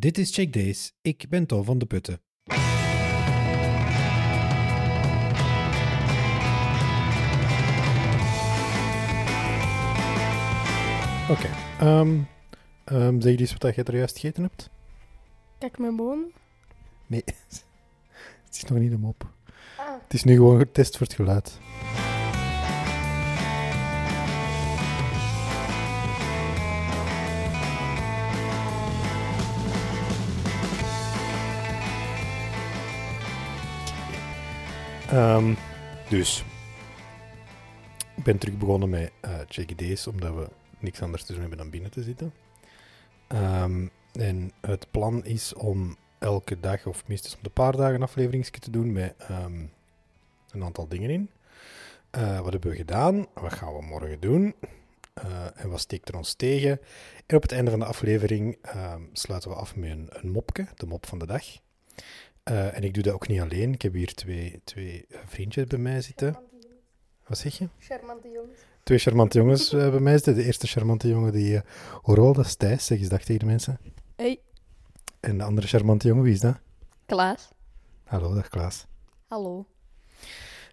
Dit is Check Days. Ik ben Tom van de Putten. Oké. ehm, ehm, zeg eens wat je er juist gegeten hebt. Kijk mijn boon. Nee, het is nog niet een mop. Ah. Het is nu gewoon getest voor het geluid. Ehm, dus, ik ben terug begonnen met eh Check Days, omdat we niks anders te doen hebben dan binnen te zitten. Ehm, en het plan is om elke dag, of minstens om de paar dagen, een afleveringsje te doen met ehm, een aantal dingen in. Eh, wat hebben we gedaan? Wat gaan we morgen doen? Eh, en wat steekt er ons tegen? En op het einde van de aflevering sluiten we af met een, een mopje, de mop van de dag. Eh, en ik doe dat ook niet alleen. Ik heb hier twee, twee eh, vriendjes bij mij zitten. Wat zeg je? Charmante jongens. Twee charmante jongens eh, bij mij zitten. De eerste charmante jongen die uh, hoor wel, dat is Thijs. Zeg eens dag tegen de mensen. Hey. En de andere charmante jongen, wie is dat? Klaas. Hallo, dag Klaas. Hallo.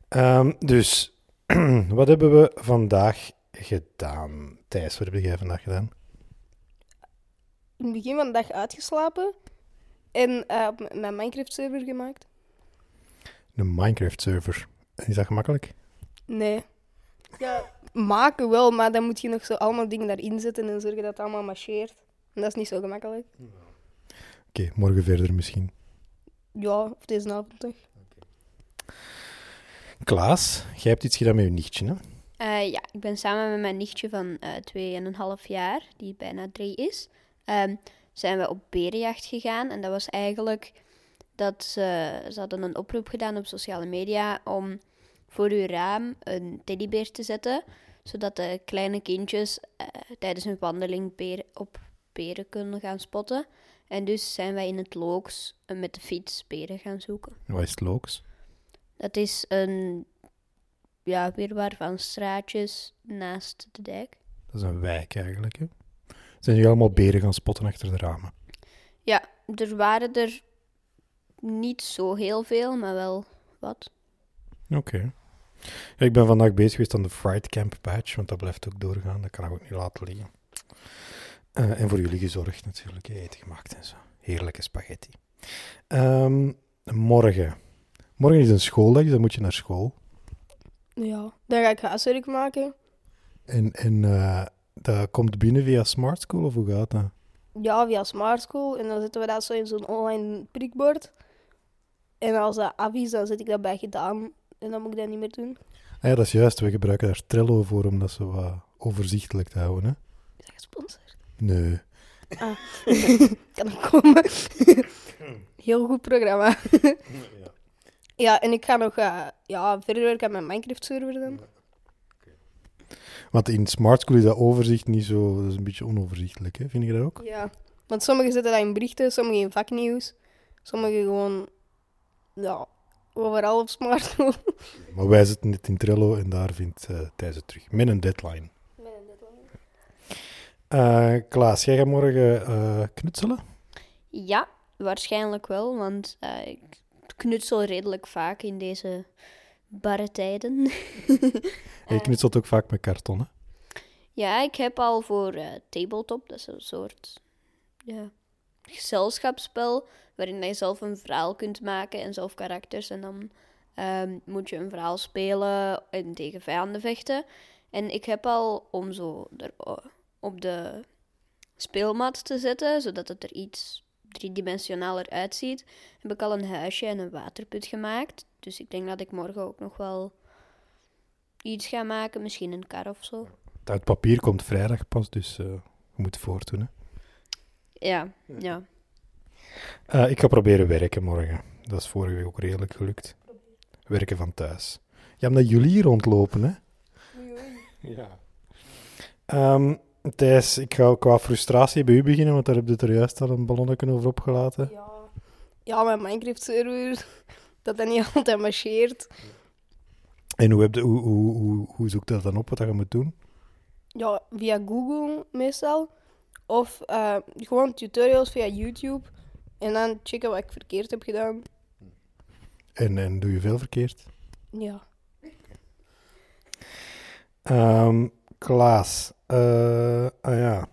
Ehm, dus, wat hebben we vandaag gedaan? Thijs, wat heb jij vandaag gedaan? In het begin van de dag uitgeslapen. En eh, op mijn Minecraft-server gemaakt. Een Minecraft-server. Is dat gemakkelijk? Nee. Ja, maken wel, maar dan moet je nog zo allemaal dingen daarin zetten en zorgen dat het allemaal marcheert. En dat is niet zo gemakkelijk. Oké, morgen verder misschien. Ja, of deze avond toch? Klaas, jij hebt iets gedaan met je nichtje, hè? Eh, ja, ik ben samen met mijn nichtje van eh twee en een half jaar, die bijna drie is, ehm, zijn we op berenjacht gegaan. En dat was eigenlijk dat ze, ze hadden een oproep gedaan op sociale media om voor uw raam een teddybeer te zetten, zodat de kleine kindjes eh, tijdens hun wandeling beren, op beren kunnen gaan spotten. En dus zijn wij in het looks eh, met de fiets beren gaan zoeken. Wat is het looks? Dat is een ja, wirwar van straatjes naast de dijk. Dat is een wijk eigenlijk, hè? Zijn jullie allemaal beren gaan spotten achter de ramen? Ja, er waren er niet zo heel veel, maar wel wat. Oké. Ja, ik ben vandaag bezig geweest aan de Fright Camp badge, want dat blijft ook doorgaan. Dat kan ik ook niet laten liggen. Eh, en voor jullie gezorgd natuurlijk, eten gemaakt en zo. Heerlijke spaghetti. Ehm, morgen. Morgen is een schooldag, dus dan moet je naar school. Ja. Dan ga ik huiswerk maken. En, en eh, dat komt binnen via Smart School, of hoe gaat dat? Ja, via Smart School. En dan zetten we dat zo in zo'n online prikbord. En als dat af is, dan zet ik dat bij gedaan. En dan moet ik dat niet meer doen. Ah ja, dat is juist. We gebruiken daar Trello voor om dat zo wat overzichtelijk te houden. Hè? Is dat gesponsord? Nee. Ah. kan ook komen. Heel goed programma. ja, en ik ga nog eh, ja, verder werken aan mijn Minecraft-server dan. Want in Smart School is dat overzicht niet zo... Dat is een beetje onoverzichtelijk, hè? Vind je dat ook? Ja, want sommigen zetten dat in berichten, sommigen in vaknieuws. Sommigen gewoon, ja, overal op Smart School. Maar wij zitten dit in Trello en daar vindt uh, Thijs het terug. Met een deadline. Uh, Klaas, jij gaat morgen uh, knutselen? Ja, waarschijnlijk wel, want uh, ik knutsel redelijk vaak in deze barre tijden. je knutselt ook vaak met karton, hè? Ja, ik heb al voor Tabletop, dat is een soort ja, gezelschapsspel, waarin je zelf een verhaal kunt maken en zelf karakters. En dan um, moet je een verhaal spelen en tegen vijanden vechten. En ik heb al om zo er, op de speelmat te zetten, zodat het er iets driedimensionaler uitziet, heb ik al een huisje en een waterput gemaakt. Dus ik denk dat ik morgen ook nog wel iets ga maken, misschien een kar of zo. Het papier komt vrijdag pas, dus uh, we moeten voortdoen. Hè? Ja, ja. Uh, ik ga proberen werken morgen. Dat is vorige week ook redelijk gelukt. Werken van thuis. Ja, omdat jullie hier rondlopen, hè? Ja. Um, Thijs, ik ga qua frustratie bij u beginnen, want daar heb je er juist al een ballonnetje over opgelaten. Ja, ja mijn Minecraft-server, dat dat niet altijd marcheert. En hoe, heb je, hoe, hoe, hoe, hoe zoekt dat dan op, wat je moet doen? Ja, via Google meestal. Of uh, gewoon tutorials via YouTube. En dan checken wat ik verkeerd heb gedaan. En, en doe je veel verkeerd? Ja. Ehm, Klaas, eh, ah ja,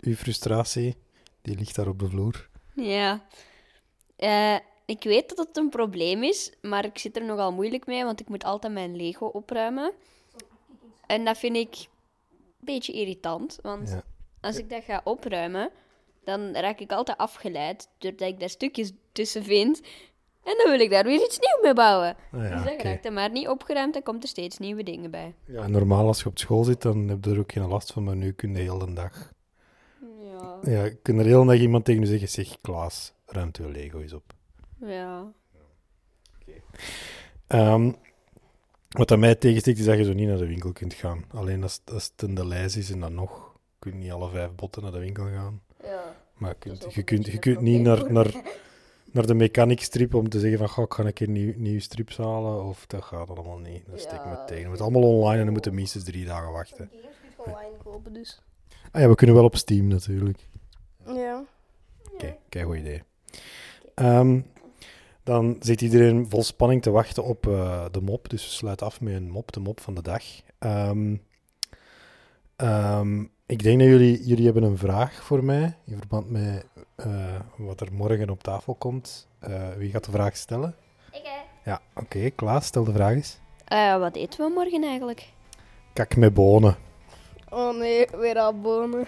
uw frustratie, die ligt daar op de vloer. Ja. Eh, ik weet dat het een probleem is, maar ik zit er nogal moeilijk mee, want ik moet altijd mijn Lego opruimen. En dat vind ik een beetje irritant, want Ja. als ik dat ga opruimen, dan raak ik altijd afgeleid doordat ik daar stukjes tussen vind. En dan wil ik daar weer iets nieuws mee bouwen. Ah ja, dus dat oké. er maar niet opgeruimd en komt er steeds nieuwe dingen bij. ja, normaal als je op school zit, dan heb je er ook geen last van, maar nu kun je heel de dag... Ja. Ja, kun er heel de dag iemand tegen je zeggen, zeg Klaas, ruimt uw Lego eens op. Ja. Ehm, wat aan mij tegenstikt is dat je zo niet naar de winkel kunt gaan. Alleen als, als het in de lijst is en dan nog, kun je niet alle vijf botten naar de winkel gaan. Ja. Maar je kunt, je kunt, je kunt niet naar, naar, naar de mechanic strip om te zeggen van, goh, ik ga een keer nieuw, nieuwe strips halen. Of dat gaat allemaal niet. Dat steekt me Ja. tegen. Het moet allemaal online en dan moeten minstens drie dagen wachten. Kun je online kopen, dus. Ah ja, we kunnen wel op Steam natuurlijk. Ja. Oké, kijk, goed idee. Ehm, dan zit iedereen vol spanning te wachten op eh, de mop. Dus we sluiten af met een mop, de mop van de dag. Ehm, ehm, ik denk dat jullie, jullie hebben een vraag voor mij in verband met eh, wat er morgen op tafel komt. Eh, wie gaat de vraag stellen? Ik, hè? Ja, oké. Klaas, stel de vraag eens. Eh, wat eten we morgen eigenlijk? Kak met bonen. Oh nee, weer al bonen.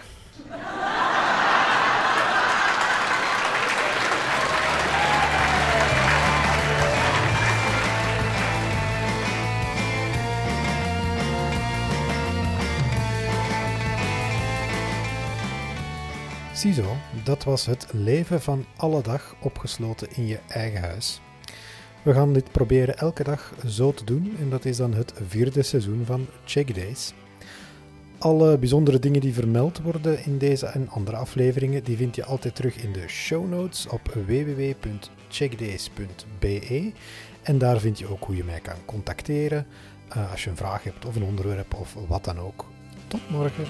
Ziezo, dat was het leven van alle dag opgesloten in je eigen huis. We gaan dit proberen elke dag zo te doen en dat is dan het vierde seizoen van Check Days. Alle bijzondere dingen die vermeld worden in deze en andere afleveringen, die vind je altijd terug in de show notes op www.checkdays.be. En daar vind je ook hoe je mij kan contacteren eh, als je een vraag hebt of een onderwerp of wat dan ook. Tot morgen.